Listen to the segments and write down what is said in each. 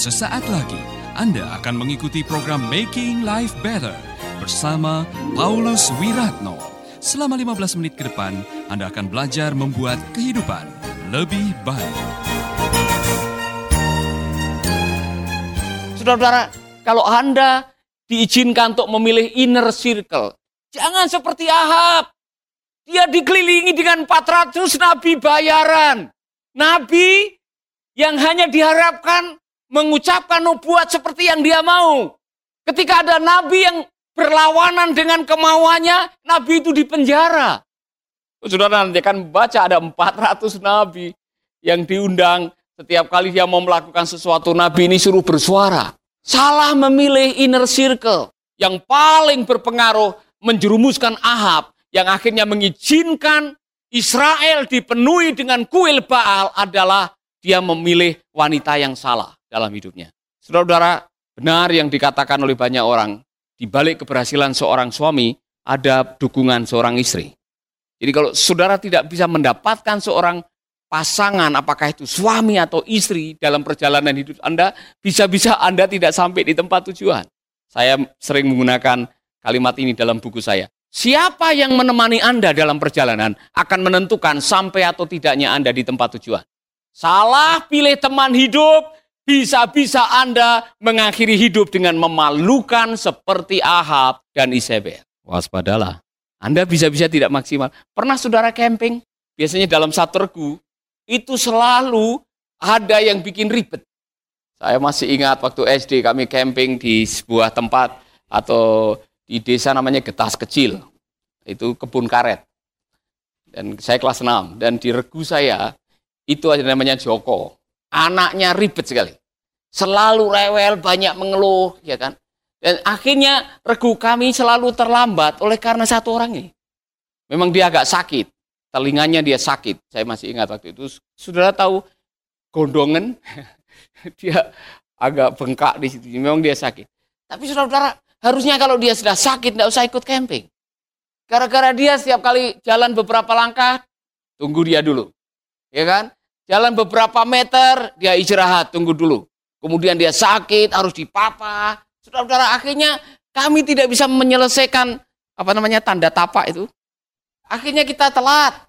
Sesaat lagi Anda akan mengikuti program Making Life Better bersama Paulus Wiratno. Selama 15 menit ke depan, Anda akan belajar membuat kehidupan lebih baik. Saudara-saudara, kalau Anda diizinkan untuk memilih inner circle, jangan seperti Ahab. Dia dikelilingi dengan 400 nabi bayaran. Nabi yang hanya diharapkan mengucapkan nubuat seperti yang dia mau. Ketika ada nabi yang berlawanan dengan kemauannya, nabi itu dipenjara. Saudara nanti akan baca ada 400 nabi yang diundang setiap kali dia mau melakukan sesuatu, nabi ini suruh bersuara. Salah memilih inner circle yang paling berpengaruh menjerumuskan Ahab yang akhirnya mengizinkan Israel dipenuhi dengan kuil Baal adalah dia memilih wanita yang salah dalam hidupnya. Saudara-saudara, benar yang dikatakan oleh banyak orang, di balik keberhasilan seorang suami ada dukungan seorang istri. Jadi kalau saudara tidak bisa mendapatkan seorang pasangan, apakah itu suami atau istri dalam perjalanan hidup Anda, bisa-bisa Anda tidak sampai di tempat tujuan. Saya sering menggunakan kalimat ini dalam buku saya. Siapa yang menemani Anda dalam perjalanan akan menentukan sampai atau tidaknya Anda di tempat tujuan. Salah pilih teman hidup, bisa-bisa Anda mengakhiri hidup dengan memalukan seperti Ahab dan Isabel. Waspadalah. Anda bisa-bisa tidak maksimal. Pernah saudara camping? Biasanya dalam satu regu, itu selalu ada yang bikin ribet. Saya masih ingat waktu SD kami camping di sebuah tempat atau di desa namanya Getas Kecil. Itu kebun karet. Dan saya kelas 6. Dan di regu saya, itu ada namanya Joko. Anaknya ribet sekali. Selalu rewel, banyak mengeluh, ya kan. Dan akhirnya regu kami selalu terlambat oleh karena satu orang ini. Memang dia agak sakit. Telinganya dia sakit. Saya masih ingat waktu itu. Saudara tahu gondongan? dia agak bengkak di situ. Memang dia sakit. Tapi saudara-saudara, Harusnya kalau dia sudah sakit, tidak usah ikut camping. Gara-gara dia setiap kali jalan beberapa langkah, tunggu dia dulu. Ya kan? Jalan beberapa meter, dia istirahat, tunggu dulu. Kemudian dia sakit, harus dipapa. Saudara-saudara, akhirnya kami tidak bisa menyelesaikan apa namanya tanda tapak itu. Akhirnya kita telat.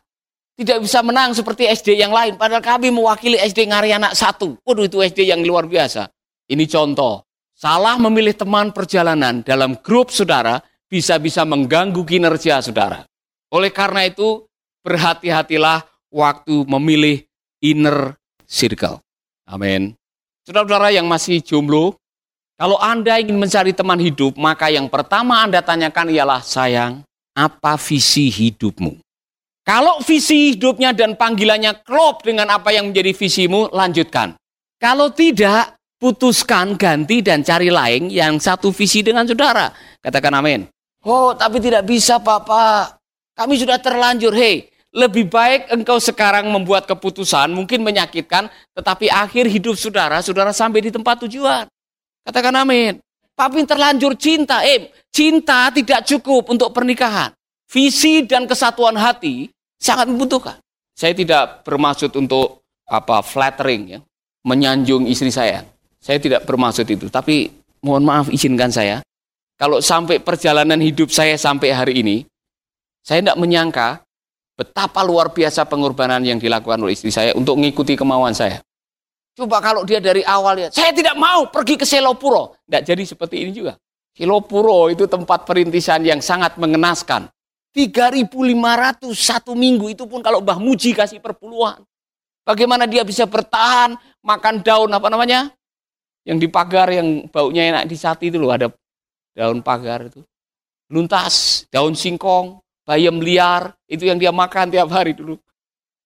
Tidak bisa menang seperti SD yang lain. Padahal kami mewakili SD Ngarianak satu. Waduh itu SD yang luar biasa. Ini contoh. Salah memilih teman perjalanan dalam grup saudara bisa-bisa mengganggu kinerja saudara. Oleh karena itu, berhati-hatilah waktu memilih inner circle. Amin. Saudara-saudara yang masih jomblo, kalau Anda ingin mencari teman hidup, maka yang pertama Anda tanyakan ialah, sayang, apa visi hidupmu? Kalau visi hidupnya dan panggilannya klop dengan apa yang menjadi visimu, lanjutkan. Kalau tidak, putuskan, ganti, dan cari lain yang satu visi dengan saudara. Katakan amin. Oh, tapi tidak bisa, Bapak. Kami sudah terlanjur. Hei, lebih baik engkau sekarang membuat keputusan, mungkin menyakitkan, tetapi akhir hidup saudara, saudara sampai di tempat tujuan. Katakan amin. Tapi terlanjur cinta. Eh, cinta tidak cukup untuk pernikahan. Visi dan kesatuan hati sangat membutuhkan. Saya tidak bermaksud untuk apa flattering ya, menyanjung istri saya. Saya tidak bermaksud itu, tapi mohon maaf izinkan saya. Kalau sampai perjalanan hidup saya sampai hari ini, saya tidak menyangka betapa luar biasa pengorbanan yang dilakukan oleh istri saya untuk mengikuti kemauan saya. Coba kalau dia dari awal ya, saya tidak mau pergi ke Selopuro. Tidak jadi seperti ini juga. Selopuro itu tempat perintisan yang sangat mengenaskan. 3.500 satu minggu itu pun kalau Mbah Muji kasih perpuluhan. Bagaimana dia bisa bertahan makan daun apa namanya? Yang di pagar yang baunya enak di sati itu loh ada daun pagar itu. Luntas, daun singkong, bayam liar, itu yang dia makan tiap hari dulu.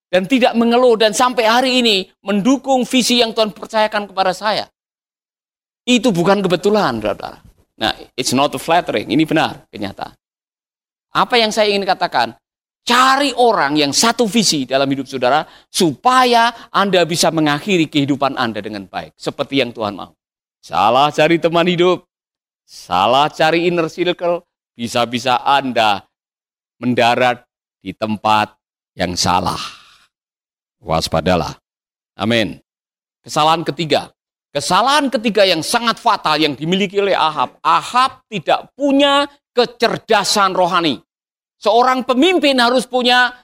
Dan tidak mengeluh dan sampai hari ini mendukung visi yang Tuhan percayakan kepada saya. Itu bukan kebetulan, saudara. Nah, it's not a flattering, ini benar, kenyataan. Apa yang saya ingin katakan? Cari orang yang satu visi dalam hidup saudara supaya Anda bisa mengakhiri kehidupan Anda dengan baik seperti yang Tuhan mau. Salah cari teman hidup, salah cari inner circle, bisa-bisa Anda mendarat di tempat yang salah. Waspadalah. Amin. Kesalahan ketiga, Kesalahan ketiga yang sangat fatal yang dimiliki oleh Ahab. Ahab tidak punya kecerdasan rohani. Seorang pemimpin harus punya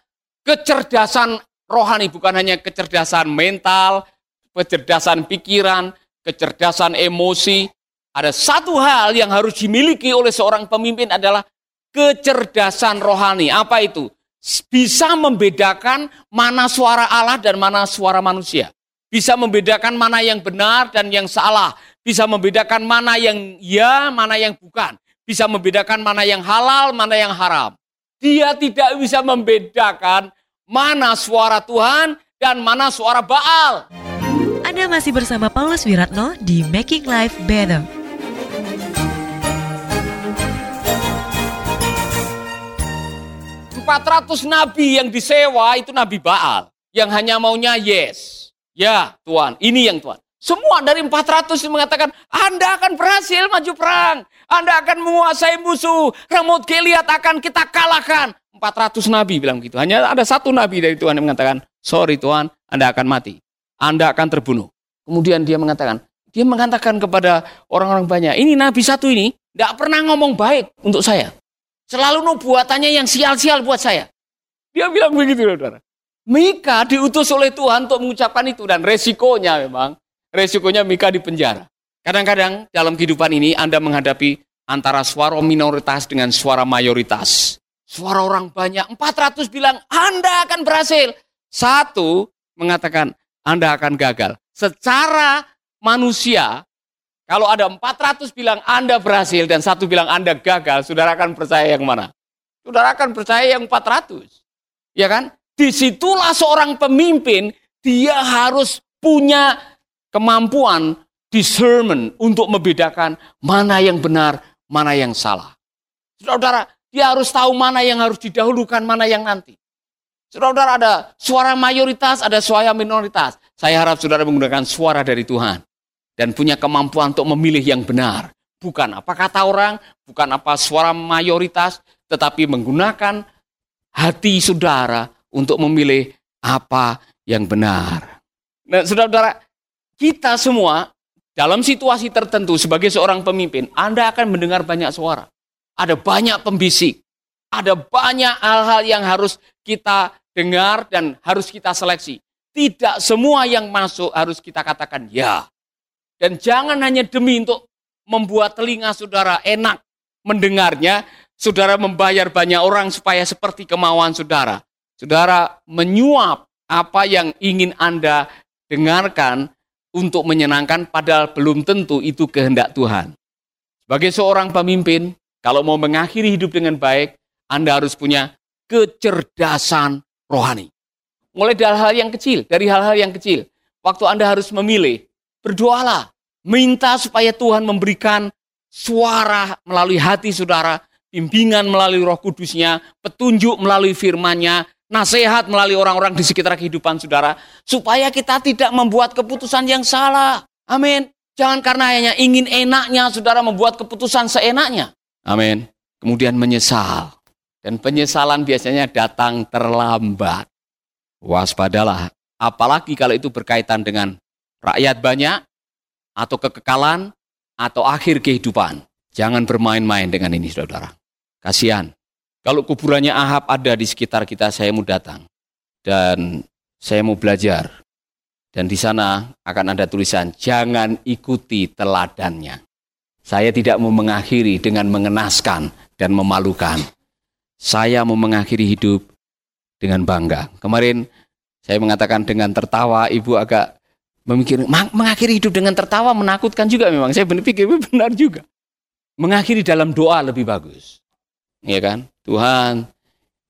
kecerdasan rohani, bukan hanya kecerdasan mental, kecerdasan pikiran, kecerdasan emosi. Ada satu hal yang harus dimiliki oleh seorang pemimpin adalah kecerdasan rohani. Apa itu? Bisa membedakan mana suara Allah dan mana suara manusia bisa membedakan mana yang benar dan yang salah, bisa membedakan mana yang ya, mana yang bukan, bisa membedakan mana yang halal, mana yang haram. Dia tidak bisa membedakan mana suara Tuhan dan mana suara Baal. Anda masih bersama Paulus Wiratno di Making Life Better. Empat ratus nabi yang disewa itu nabi Baal. Yang hanya maunya yes Ya Tuhan, ini yang Tuhan. Semua dari 400 mengatakan, Anda akan berhasil maju perang. Anda akan menguasai musuh. Ramut Gilead akan kita kalahkan. 400 nabi bilang begitu. Hanya ada satu nabi dari Tuhan yang mengatakan, sorry Tuhan, Anda akan mati. Anda akan terbunuh. Kemudian dia mengatakan, dia mengatakan kepada orang-orang banyak, ini nabi satu ini tidak pernah ngomong baik untuk saya. Selalu nubuatannya yang sial-sial buat saya. Dia bilang begitu, saudara. Mika diutus oleh Tuhan untuk mengucapkan itu dan resikonya memang resikonya Mika di penjara. Kadang-kadang dalam kehidupan ini Anda menghadapi antara suara minoritas dengan suara mayoritas. Suara orang banyak, 400 bilang Anda akan berhasil. Satu mengatakan Anda akan gagal. Secara manusia, kalau ada 400 bilang Anda berhasil dan satu bilang Anda gagal, saudara akan percaya yang mana? Saudara akan percaya yang 400. Ya kan? Di situlah seorang pemimpin, dia harus punya kemampuan discernment untuk membedakan mana yang benar, mana yang salah. Saudara-saudara, dia harus tahu mana yang harus didahulukan, mana yang nanti. Saudara-saudara, ada suara mayoritas, ada suara minoritas. Saya harap saudara menggunakan suara dari Tuhan. Dan punya kemampuan untuk memilih yang benar. Bukan apa kata orang, bukan apa suara mayoritas, tetapi menggunakan hati saudara untuk memilih apa yang benar. Nah, saudara-saudara, kita semua dalam situasi tertentu sebagai seorang pemimpin, Anda akan mendengar banyak suara. Ada banyak pembisik. Ada banyak hal-hal yang harus kita dengar dan harus kita seleksi. Tidak semua yang masuk harus kita katakan ya. Dan jangan hanya demi untuk membuat telinga saudara enak mendengarnya, saudara membayar banyak orang supaya seperti kemauan saudara. Saudara menyuap apa yang ingin Anda dengarkan untuk menyenangkan padahal belum tentu itu kehendak Tuhan. Sebagai seorang pemimpin, kalau mau mengakhiri hidup dengan baik, Anda harus punya kecerdasan rohani. Mulai dari hal-hal yang kecil, dari hal-hal yang kecil. Waktu Anda harus memilih, berdoalah. Minta supaya Tuhan memberikan suara melalui hati saudara, bimbingan melalui roh kudusnya, petunjuk melalui firmannya, nasihat melalui orang-orang di sekitar kehidupan saudara, supaya kita tidak membuat keputusan yang salah. Amin. Jangan karena hanya ingin enaknya saudara membuat keputusan seenaknya. Amin. Kemudian menyesal. Dan penyesalan biasanya datang terlambat. Waspadalah, apalagi kalau itu berkaitan dengan rakyat banyak, atau kekekalan, atau akhir kehidupan. Jangan bermain-main dengan ini, saudara. Kasihan. Kalau kuburannya Ahab ada di sekitar kita, saya mau datang. Dan saya mau belajar. Dan di sana akan ada tulisan, jangan ikuti teladannya. Saya tidak mau mengakhiri dengan mengenaskan dan memalukan. Saya mau mengakhiri hidup dengan bangga. Kemarin saya mengatakan dengan tertawa, ibu agak memikir, mengakhiri hidup dengan tertawa menakutkan juga memang. Saya berpikir benar juga. Mengakhiri dalam doa lebih bagus. Ya kan? Tuhan,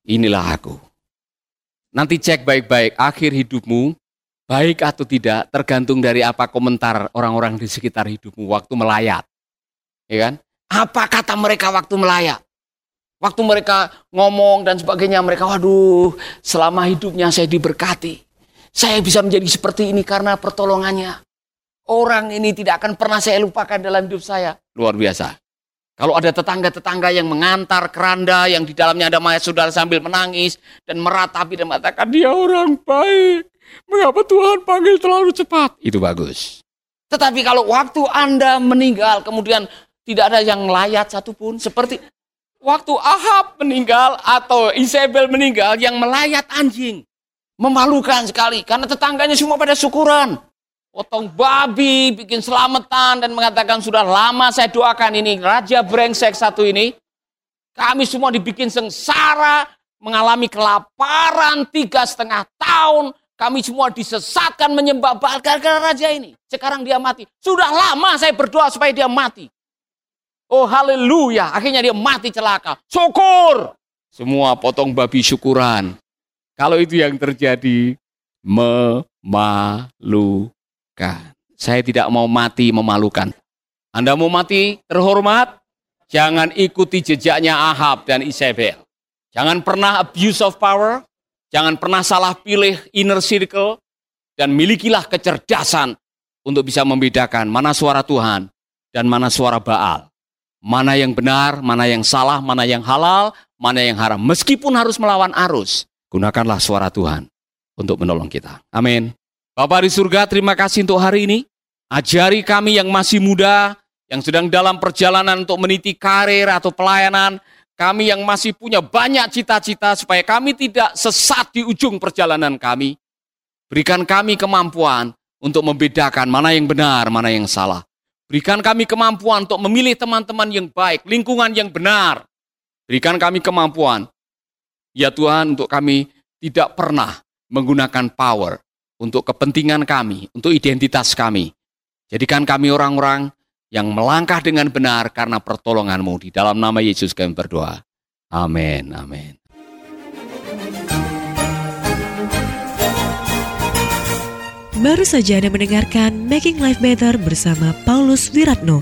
inilah aku. Nanti cek baik-baik akhir hidupmu, baik atau tidak, tergantung dari apa komentar orang-orang di sekitar hidupmu waktu melayat. Ya kan? Apa kata mereka waktu melayat? Waktu mereka ngomong dan sebagainya, mereka, waduh, selama hidupnya saya diberkati. Saya bisa menjadi seperti ini karena pertolongannya. Orang ini tidak akan pernah saya lupakan dalam hidup saya. Luar biasa. Kalau ada tetangga-tetangga yang mengantar keranda yang di dalamnya ada mayat saudara sambil menangis dan meratapi dan mengatakan dia orang baik. Mengapa Tuhan panggil terlalu cepat? Itu bagus. Tetapi kalau waktu Anda meninggal, kemudian tidak ada yang layat satupun, seperti waktu Ahab meninggal atau Isabel meninggal yang melayat anjing. Memalukan sekali, karena tetangganya semua pada syukuran. Potong babi, bikin selamatan, dan mengatakan sudah lama saya doakan ini, Raja Brengsek satu ini. Kami semua dibikin sengsara, mengalami kelaparan tiga setengah tahun, kami semua disesatkan menyembah Baal gara-gara raja ini. Sekarang dia mati. Sudah lama saya berdoa supaya dia mati. Oh haleluya, akhirnya dia mati celaka. Syukur. Semua potong babi syukuran. Kalau itu yang terjadi, memalukan. Saya tidak mau mati memalukan. Anda mau mati terhormat? Jangan ikuti jejaknya Ahab dan Isabel. Jangan pernah abuse of power, Jangan pernah salah pilih inner circle dan milikilah kecerdasan untuk bisa membedakan mana suara Tuhan dan mana suara Baal. Mana yang benar, mana yang salah, mana yang halal, mana yang haram. Meskipun harus melawan arus, gunakanlah suara Tuhan untuk menolong kita. Amin. Bapak di surga, terima kasih untuk hari ini. Ajari kami yang masih muda, yang sedang dalam perjalanan untuk meniti karir atau pelayanan, kami yang masih punya banyak cita-cita supaya kami tidak sesat di ujung perjalanan kami. Berikan kami kemampuan untuk membedakan mana yang benar, mana yang salah. Berikan kami kemampuan untuk memilih teman-teman yang baik, lingkungan yang benar. Berikan kami kemampuan, ya Tuhan, untuk kami tidak pernah menggunakan power untuk kepentingan kami, untuk identitas kami. Jadikan kami orang-orang yang melangkah dengan benar karena pertolonganmu. Di dalam nama Yesus kami berdoa. Amin, amin. Baru saja Anda mendengarkan Making Life Better bersama Paulus Wiratno.